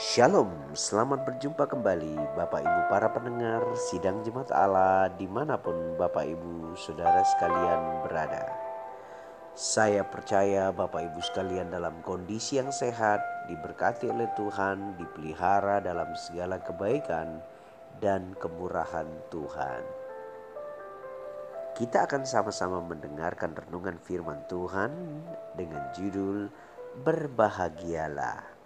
Shalom, selamat berjumpa kembali Bapak Ibu para pendengar Sidang Jemaat Allah di mana pun Bapak Ibu Saudara sekalian berada. Saya percaya Bapak Ibu sekalian dalam kondisi yang sehat, diberkati oleh Tuhan, dipelihara dalam segala kebaikan dan kemurahan Tuhan. Kita akan sama-sama mendengarkan renungan firman Tuhan dengan judul Berbahagialah.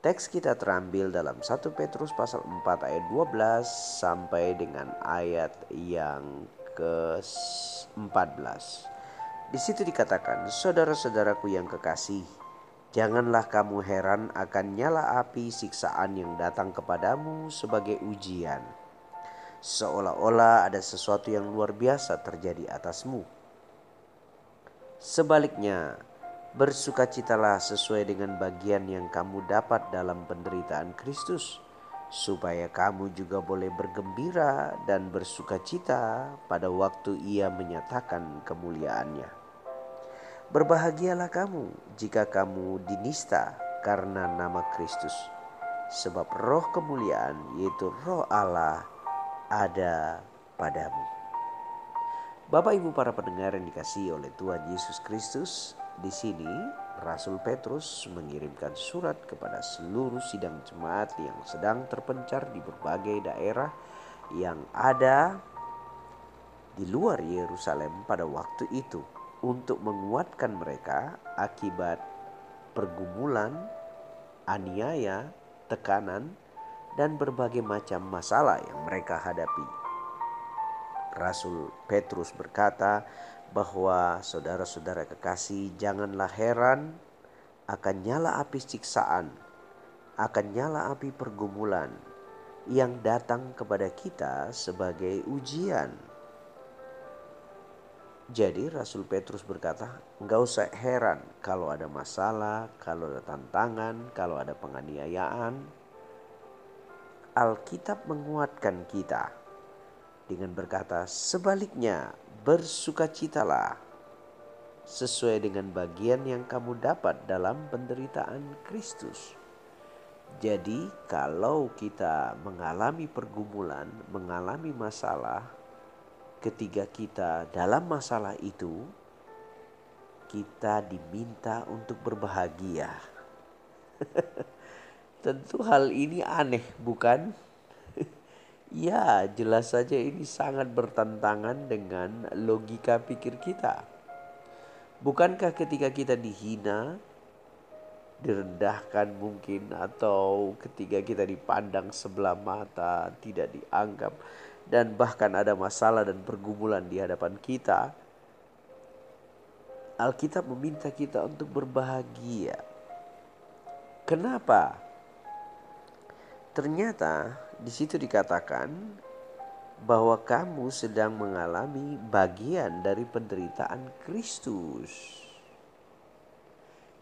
Teks kita terambil dalam 1 Petrus pasal 4 ayat 12 sampai dengan ayat yang ke-14. Di situ dikatakan, "Saudara-saudaraku yang kekasih, janganlah kamu heran akan nyala api siksaan yang datang kepadamu sebagai ujian, seolah-olah ada sesuatu yang luar biasa terjadi atasmu. Sebaliknya, Bersukacitalah sesuai dengan bagian yang kamu dapat dalam penderitaan Kristus, supaya kamu juga boleh bergembira dan bersukacita pada waktu Ia menyatakan kemuliaannya. Berbahagialah kamu jika kamu dinista karena nama Kristus, sebab roh kemuliaan, yaitu roh Allah, ada padamu. Bapak Ibu para pendengar yang dikasihi oleh Tuhan Yesus Kristus, di sini Rasul Petrus mengirimkan surat kepada seluruh sidang jemaat yang sedang terpencar di berbagai daerah yang ada di luar Yerusalem pada waktu itu untuk menguatkan mereka akibat pergumulan, aniaya, tekanan, dan berbagai macam masalah yang mereka hadapi. Rasul Petrus berkata, bahwa saudara-saudara kekasih janganlah heran akan nyala api siksaan, akan nyala api pergumulan yang datang kepada kita sebagai ujian. Jadi Rasul Petrus berkata, enggak usah heran kalau ada masalah, kalau ada tantangan, kalau ada penganiayaan. Alkitab menguatkan kita dengan berkata, sebaliknya bersukacitalah sesuai dengan bagian yang kamu dapat dalam penderitaan Kristus. Jadi, kalau kita mengalami pergumulan, mengalami masalah, ketika kita dalam masalah itu, kita diminta untuk berbahagia. Tentu hal ini aneh, bukan? Ya, jelas saja ini sangat bertentangan dengan logika pikir kita. Bukankah ketika kita dihina, direndahkan mungkin atau ketika kita dipandang sebelah mata, tidak dianggap dan bahkan ada masalah dan pergumulan di hadapan kita, Alkitab meminta kita untuk berbahagia. Kenapa? Ternyata di situ dikatakan bahwa kamu sedang mengalami bagian dari penderitaan Kristus.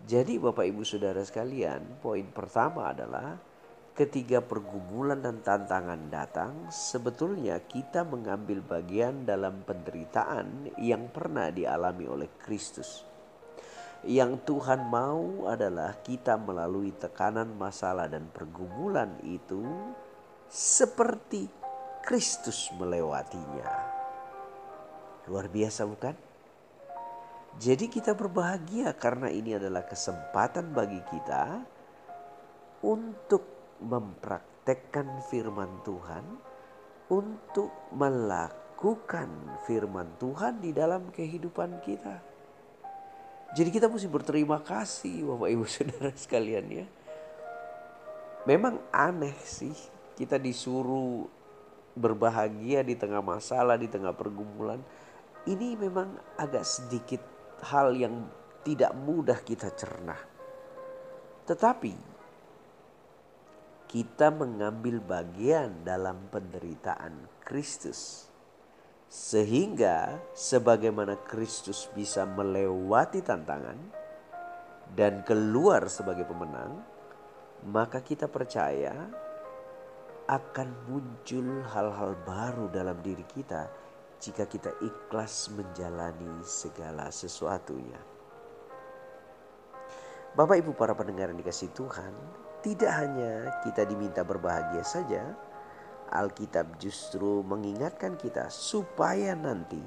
Jadi Bapak Ibu Saudara sekalian, poin pertama adalah ketika pergumulan dan tantangan datang, sebetulnya kita mengambil bagian dalam penderitaan yang pernah dialami oleh Kristus. Yang Tuhan mau adalah kita melalui tekanan masalah dan pergumulan itu seperti Kristus melewatinya. Luar biasa bukan? Jadi kita berbahagia karena ini adalah kesempatan bagi kita untuk mempraktekkan firman Tuhan, untuk melakukan firman Tuhan di dalam kehidupan kita. Jadi kita mesti berterima kasih Bapak Ibu Saudara sekalian ya. Memang aneh sih kita disuruh berbahagia di tengah masalah, di tengah pergumulan. Ini memang agak sedikit hal yang tidak mudah kita cerna. Tetapi kita mengambil bagian dalam penderitaan Kristus. Sehingga sebagaimana Kristus bisa melewati tantangan dan keluar sebagai pemenang, maka kita percaya akan muncul hal-hal baru dalam diri kita jika kita ikhlas menjalani segala sesuatunya. Bapak Ibu para pendengar yang dikasih Tuhan, tidak hanya kita diminta berbahagia saja, Alkitab justru mengingatkan kita supaya nanti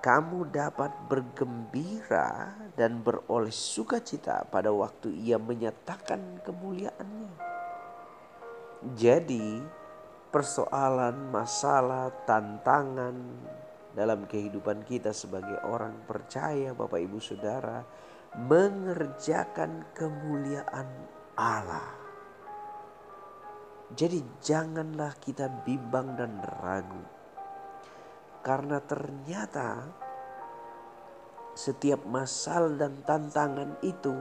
kamu dapat bergembira dan beroleh sukacita pada waktu ia menyatakan kemuliaannya. Jadi persoalan, masalah, tantangan dalam kehidupan kita sebagai orang percaya Bapak Ibu Saudara mengerjakan kemuliaan Allah jadi janganlah kita bimbang dan ragu. Karena ternyata setiap masal dan tantangan itu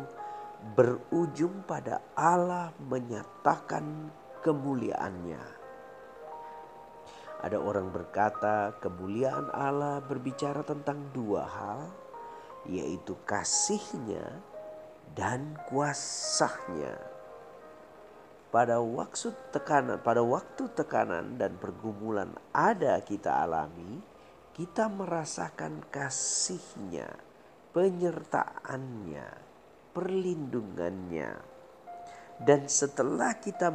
berujung pada Allah menyatakan kemuliaannya. Ada orang berkata kemuliaan Allah berbicara tentang dua hal, yaitu kasihnya dan kuasanya pada waktu tekanan, pada waktu tekanan dan pergumulan ada kita alami, kita merasakan kasihnya, penyertaannya, perlindungannya. Dan setelah kita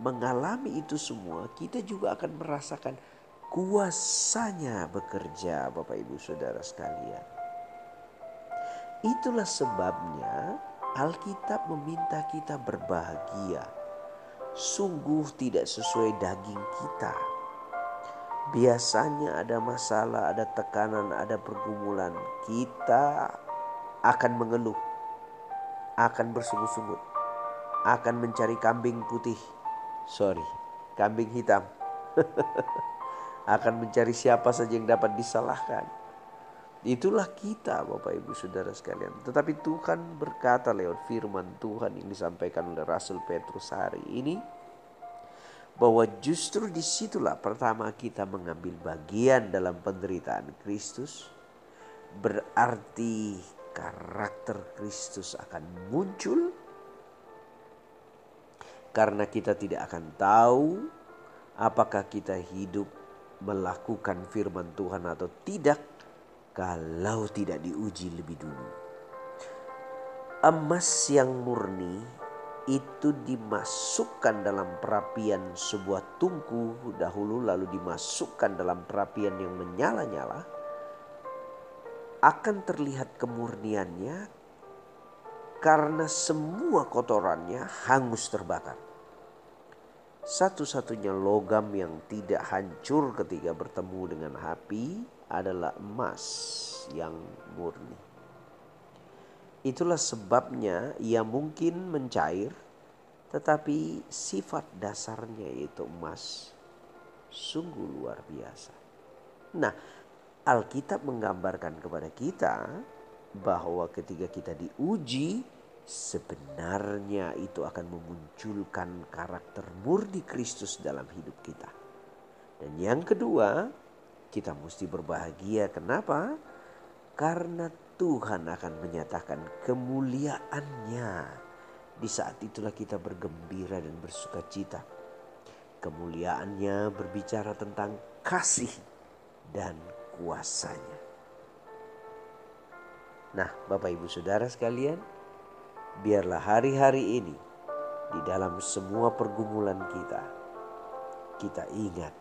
mengalami itu semua, kita juga akan merasakan kuasanya bekerja Bapak Ibu Saudara sekalian. Itulah sebabnya Alkitab meminta kita berbahagia sungguh tidak sesuai daging kita. Biasanya ada masalah, ada tekanan, ada pergumulan. Kita akan mengeluh, akan bersungut-sungut, akan mencari kambing putih. Sorry, kambing hitam. akan mencari siapa saja yang dapat disalahkan Itulah kita Bapak Ibu Saudara sekalian. Tetapi Tuhan berkata lewat firman Tuhan yang disampaikan oleh Rasul Petrus hari ini. Bahwa justru di situlah pertama kita mengambil bagian dalam penderitaan Kristus. Berarti karakter Kristus akan muncul. Karena kita tidak akan tahu apakah kita hidup melakukan firman Tuhan atau tidak kalau tidak diuji lebih dulu. Emas yang murni itu dimasukkan dalam perapian sebuah tungku dahulu lalu dimasukkan dalam perapian yang menyala-nyala akan terlihat kemurniannya karena semua kotorannya hangus terbakar. Satu-satunya logam yang tidak hancur ketika bertemu dengan api adalah emas yang murni. Itulah sebabnya ia mungkin mencair, tetapi sifat dasarnya yaitu emas sungguh luar biasa. Nah, Alkitab menggambarkan kepada kita bahwa ketika kita diuji, sebenarnya itu akan memunculkan karakter murni Kristus dalam hidup kita. Dan yang kedua, kita mesti berbahagia. Kenapa? Karena Tuhan akan menyatakan kemuliaannya. Di saat itulah kita bergembira dan bersuka cita. Kemuliaannya berbicara tentang kasih dan kuasanya. Nah, Bapak Ibu Saudara sekalian, biarlah hari-hari ini di dalam semua pergumulan kita, kita ingat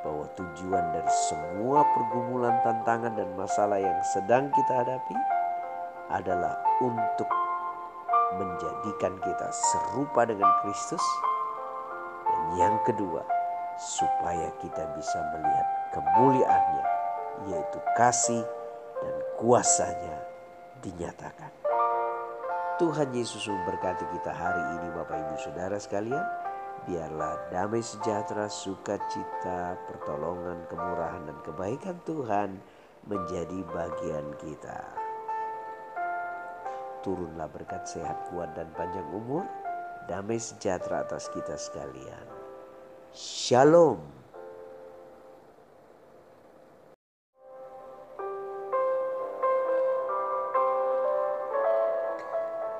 bahwa tujuan dari semua pergumulan, tantangan, dan masalah yang sedang kita hadapi adalah untuk menjadikan kita serupa dengan Kristus, dan yang kedua, supaya kita bisa melihat kemuliaannya, yaitu kasih dan kuasanya dinyatakan. Tuhan Yesus memberkati kita hari ini, Bapak Ibu Saudara sekalian. Biarlah damai sejahtera, sukacita, pertolongan, kemurahan, dan kebaikan Tuhan menjadi bagian kita. Turunlah berkat sehat, kuat, dan panjang umur, damai sejahtera atas kita sekalian. Shalom.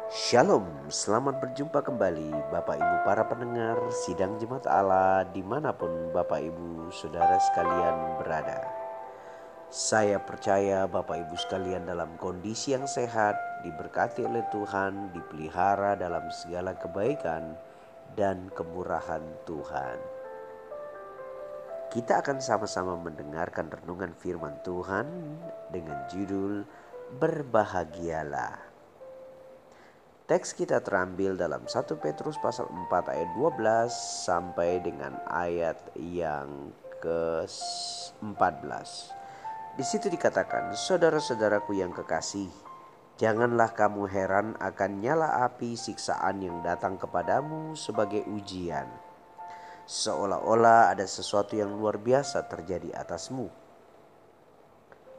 Shalom, selamat berjumpa kembali Bapak Ibu para pendengar Sidang Jemaat Allah di mana pun Bapak Ibu Saudara sekalian berada. Saya percaya Bapak Ibu sekalian dalam kondisi yang sehat diberkati oleh Tuhan, dipelihara dalam segala kebaikan dan kemurahan Tuhan. Kita akan sama-sama mendengarkan renungan firman Tuhan dengan judul Berbahagialah. Teks kita terambil dalam 1 Petrus pasal 4 ayat 12 sampai dengan ayat yang ke-14. Di situ dikatakan, "Saudara-saudaraku yang kekasih, janganlah kamu heran akan nyala api siksaan yang datang kepadamu sebagai ujian, seolah-olah ada sesuatu yang luar biasa terjadi atasmu.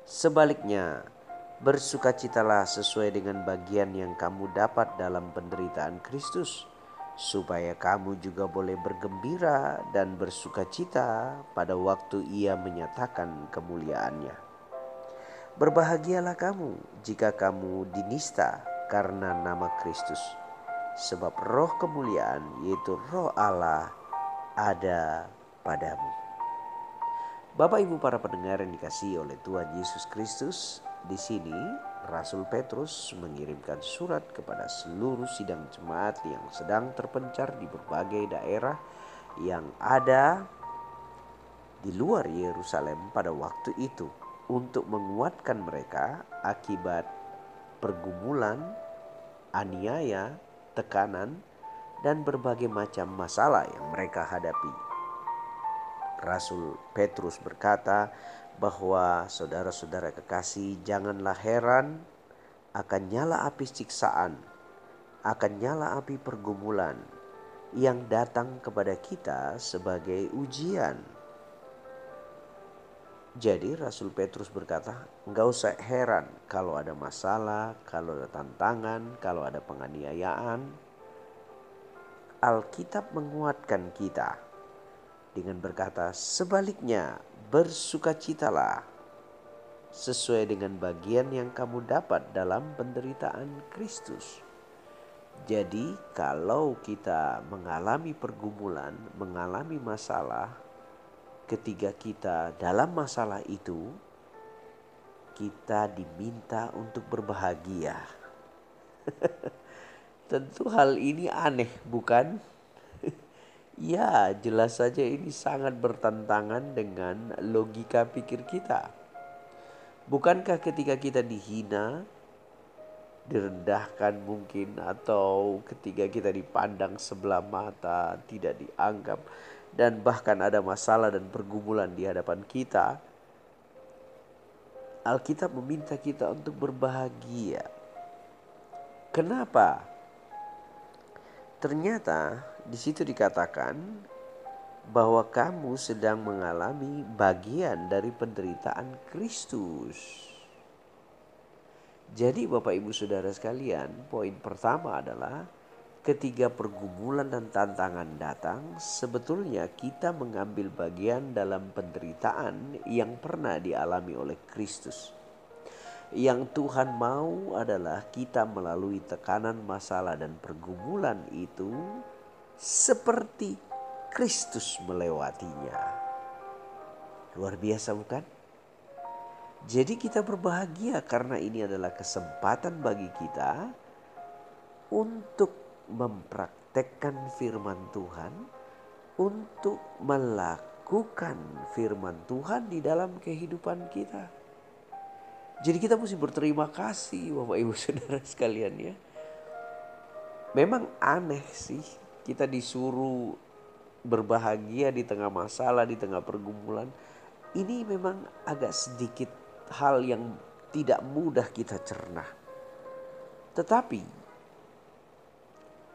Sebaliknya, Bersukacitalah sesuai dengan bagian yang kamu dapat dalam penderitaan Kristus, supaya kamu juga boleh bergembira dan bersukacita pada waktu Ia menyatakan kemuliaannya. Berbahagialah kamu jika kamu dinista karena nama Kristus, sebab Roh kemuliaan, yaitu Roh Allah, ada padamu. Bapak, ibu, para pendengar yang dikasihi oleh Tuhan Yesus Kristus, di sini Rasul Petrus mengirimkan surat kepada seluruh sidang jemaat yang sedang terpencar di berbagai daerah yang ada di luar Yerusalem pada waktu itu untuk menguatkan mereka akibat pergumulan, aniaya, tekanan, dan berbagai macam masalah yang mereka hadapi. Rasul Petrus berkata, bahwa saudara-saudara kekasih janganlah heran akan nyala api siksaan, akan nyala api pergumulan yang datang kepada kita sebagai ujian. Jadi Rasul Petrus berkata, enggak usah heran kalau ada masalah, kalau ada tantangan, kalau ada penganiayaan. Alkitab menguatkan kita dengan berkata, sebaliknya bersukacitalah sesuai dengan bagian yang kamu dapat dalam penderitaan Kristus. Jadi, kalau kita mengalami pergumulan, mengalami masalah, ketika kita dalam masalah itu, kita diminta untuk berbahagia. Tentu hal ini aneh, bukan? Ya, jelas saja ini sangat bertentangan dengan logika pikir kita. Bukankah ketika kita dihina, direndahkan mungkin atau ketika kita dipandang sebelah mata, tidak dianggap dan bahkan ada masalah dan pergumulan di hadapan kita, Alkitab meminta kita untuk berbahagia. Kenapa? Ternyata di situ dikatakan bahwa kamu sedang mengalami bagian dari penderitaan Kristus. Jadi Bapak Ibu Saudara sekalian, poin pertama adalah ketika pergumulan dan tantangan datang, sebetulnya kita mengambil bagian dalam penderitaan yang pernah dialami oleh Kristus. Yang Tuhan mau adalah kita melalui tekanan masalah dan pergumulan itu seperti Kristus melewatinya. Luar biasa bukan? Jadi kita berbahagia karena ini adalah kesempatan bagi kita untuk mempraktekkan firman Tuhan, untuk melakukan firman Tuhan di dalam kehidupan kita. Jadi kita mesti berterima kasih Bapak Ibu Saudara sekalian ya. Memang aneh sih kita disuruh berbahagia di tengah masalah, di tengah pergumulan. Ini memang agak sedikit hal yang tidak mudah kita cerna. Tetapi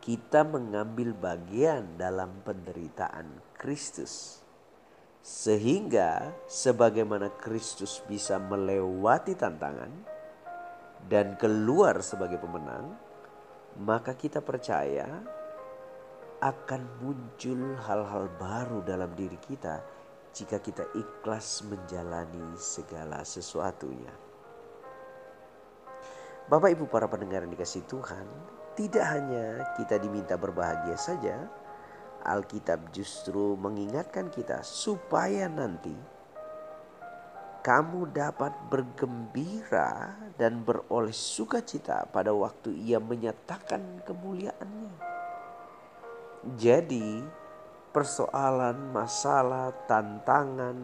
kita mengambil bagian dalam penderitaan Kristus sehingga sebagaimana Kristus bisa melewati tantangan dan keluar sebagai pemenang, maka kita percaya akan muncul hal-hal baru dalam diri kita jika kita ikhlas menjalani segala sesuatunya. Bapak Ibu para pendengar yang dikasih Tuhan, tidak hanya kita diminta berbahagia saja, Alkitab justru mengingatkan kita supaya nanti kamu dapat bergembira dan beroleh sukacita pada waktu ia menyatakan kemuliaannya. Jadi persoalan, masalah, tantangan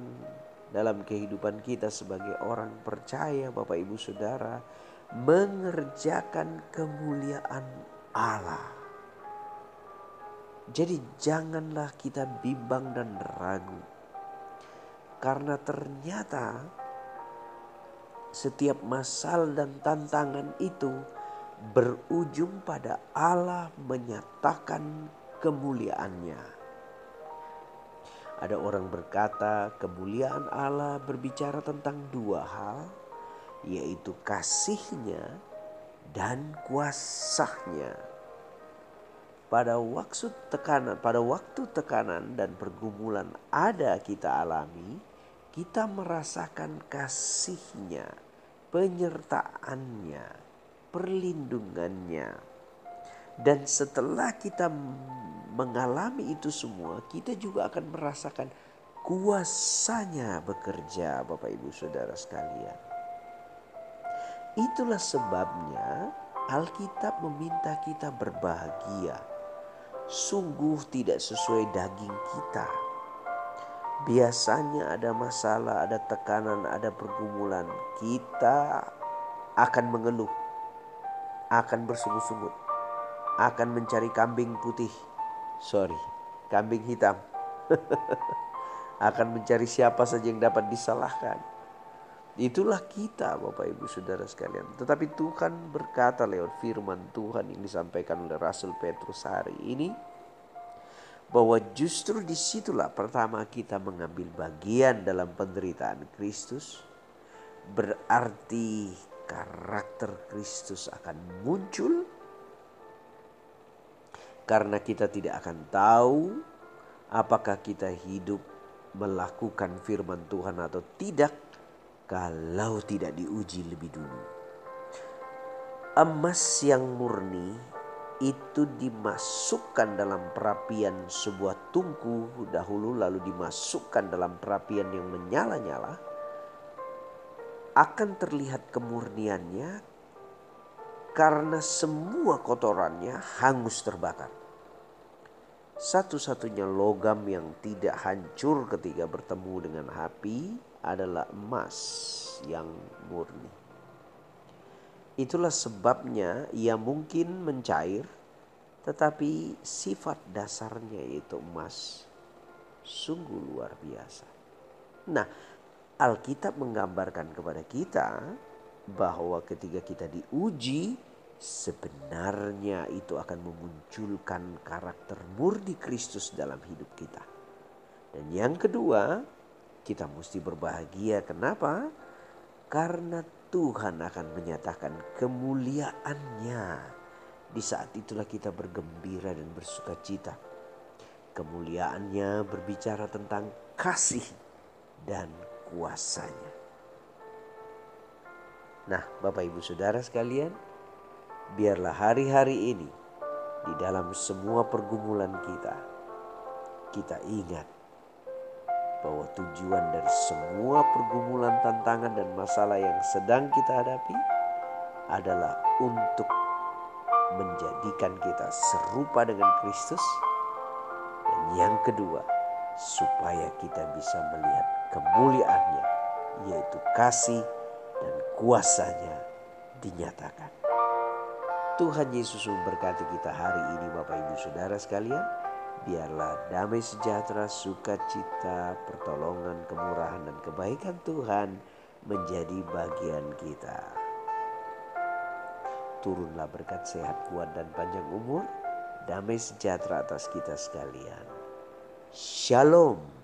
dalam kehidupan kita sebagai orang percaya Bapak Ibu Saudara mengerjakan kemuliaan Allah. Jadi janganlah kita bimbang dan ragu karena ternyata setiap masal dan tantangan itu berujung pada Allah menyatakan kemuliaannya. Ada orang berkata kemuliaan Allah berbicara tentang dua hal yaitu kasihnya dan kuasanya. Pada waktu tekanan, pada waktu tekanan dan pergumulan ada kita alami, kita merasakan kasihnya, penyertaannya, perlindungannya. Dan setelah kita mengalami itu semua, kita juga akan merasakan kuasanya bekerja Bapak Ibu Saudara sekalian. Itulah sebabnya Alkitab meminta kita berbahagia. Sungguh tidak sesuai daging kita biasanya ada masalah, ada tekanan, ada pergumulan, kita akan mengeluh, akan bersungut-sungut, akan mencari kambing putih. Sorry, kambing hitam. akan mencari siapa saja yang dapat disalahkan. Itulah kita Bapak Ibu Saudara sekalian. Tetapi Tuhan berkata lewat firman Tuhan yang disampaikan oleh Rasul Petrus hari ini bahwa justru di situlah pertama kita mengambil bagian dalam penderitaan Kristus. Berarti karakter Kristus akan muncul karena kita tidak akan tahu apakah kita hidup melakukan firman Tuhan atau tidak kalau tidak diuji lebih dulu. Emas yang murni itu dimasukkan dalam perapian sebuah tungku dahulu lalu dimasukkan dalam perapian yang menyala-nyala akan terlihat kemurniannya karena semua kotorannya hangus terbakar. Satu-satunya logam yang tidak hancur ketika bertemu dengan api adalah emas yang murni. Itulah sebabnya ia mungkin mencair, tetapi sifat dasarnya yaitu emas sungguh luar biasa. Nah, Alkitab menggambarkan kepada kita bahwa ketika kita diuji, sebenarnya itu akan memunculkan karakter murni Kristus dalam hidup kita. Dan yang kedua, kita mesti berbahagia. Kenapa? Karena Tuhan akan menyatakan kemuliaannya. Di saat itulah kita bergembira dan bersuka cita. Kemuliaannya berbicara tentang kasih dan kuasanya. Nah, Bapak Ibu Saudara sekalian, biarlah hari-hari ini di dalam semua pergumulan kita, kita ingat bahwa tujuan dari semua pergumulan, tantangan, dan masalah yang sedang kita hadapi adalah untuk menjadikan kita serupa dengan Kristus, dan yang kedua, supaya kita bisa melihat kemuliaannya, yaitu kasih dan kuasanya dinyatakan. Tuhan Yesus memberkati kita hari ini Bapak Ibu Saudara sekalian biarlah damai sejahtera, sukacita, pertolongan, kemurahan, dan kebaikan Tuhan menjadi bagian kita. Turunlah berkat sehat, kuat, dan panjang umur, damai sejahtera atas kita sekalian. Shalom.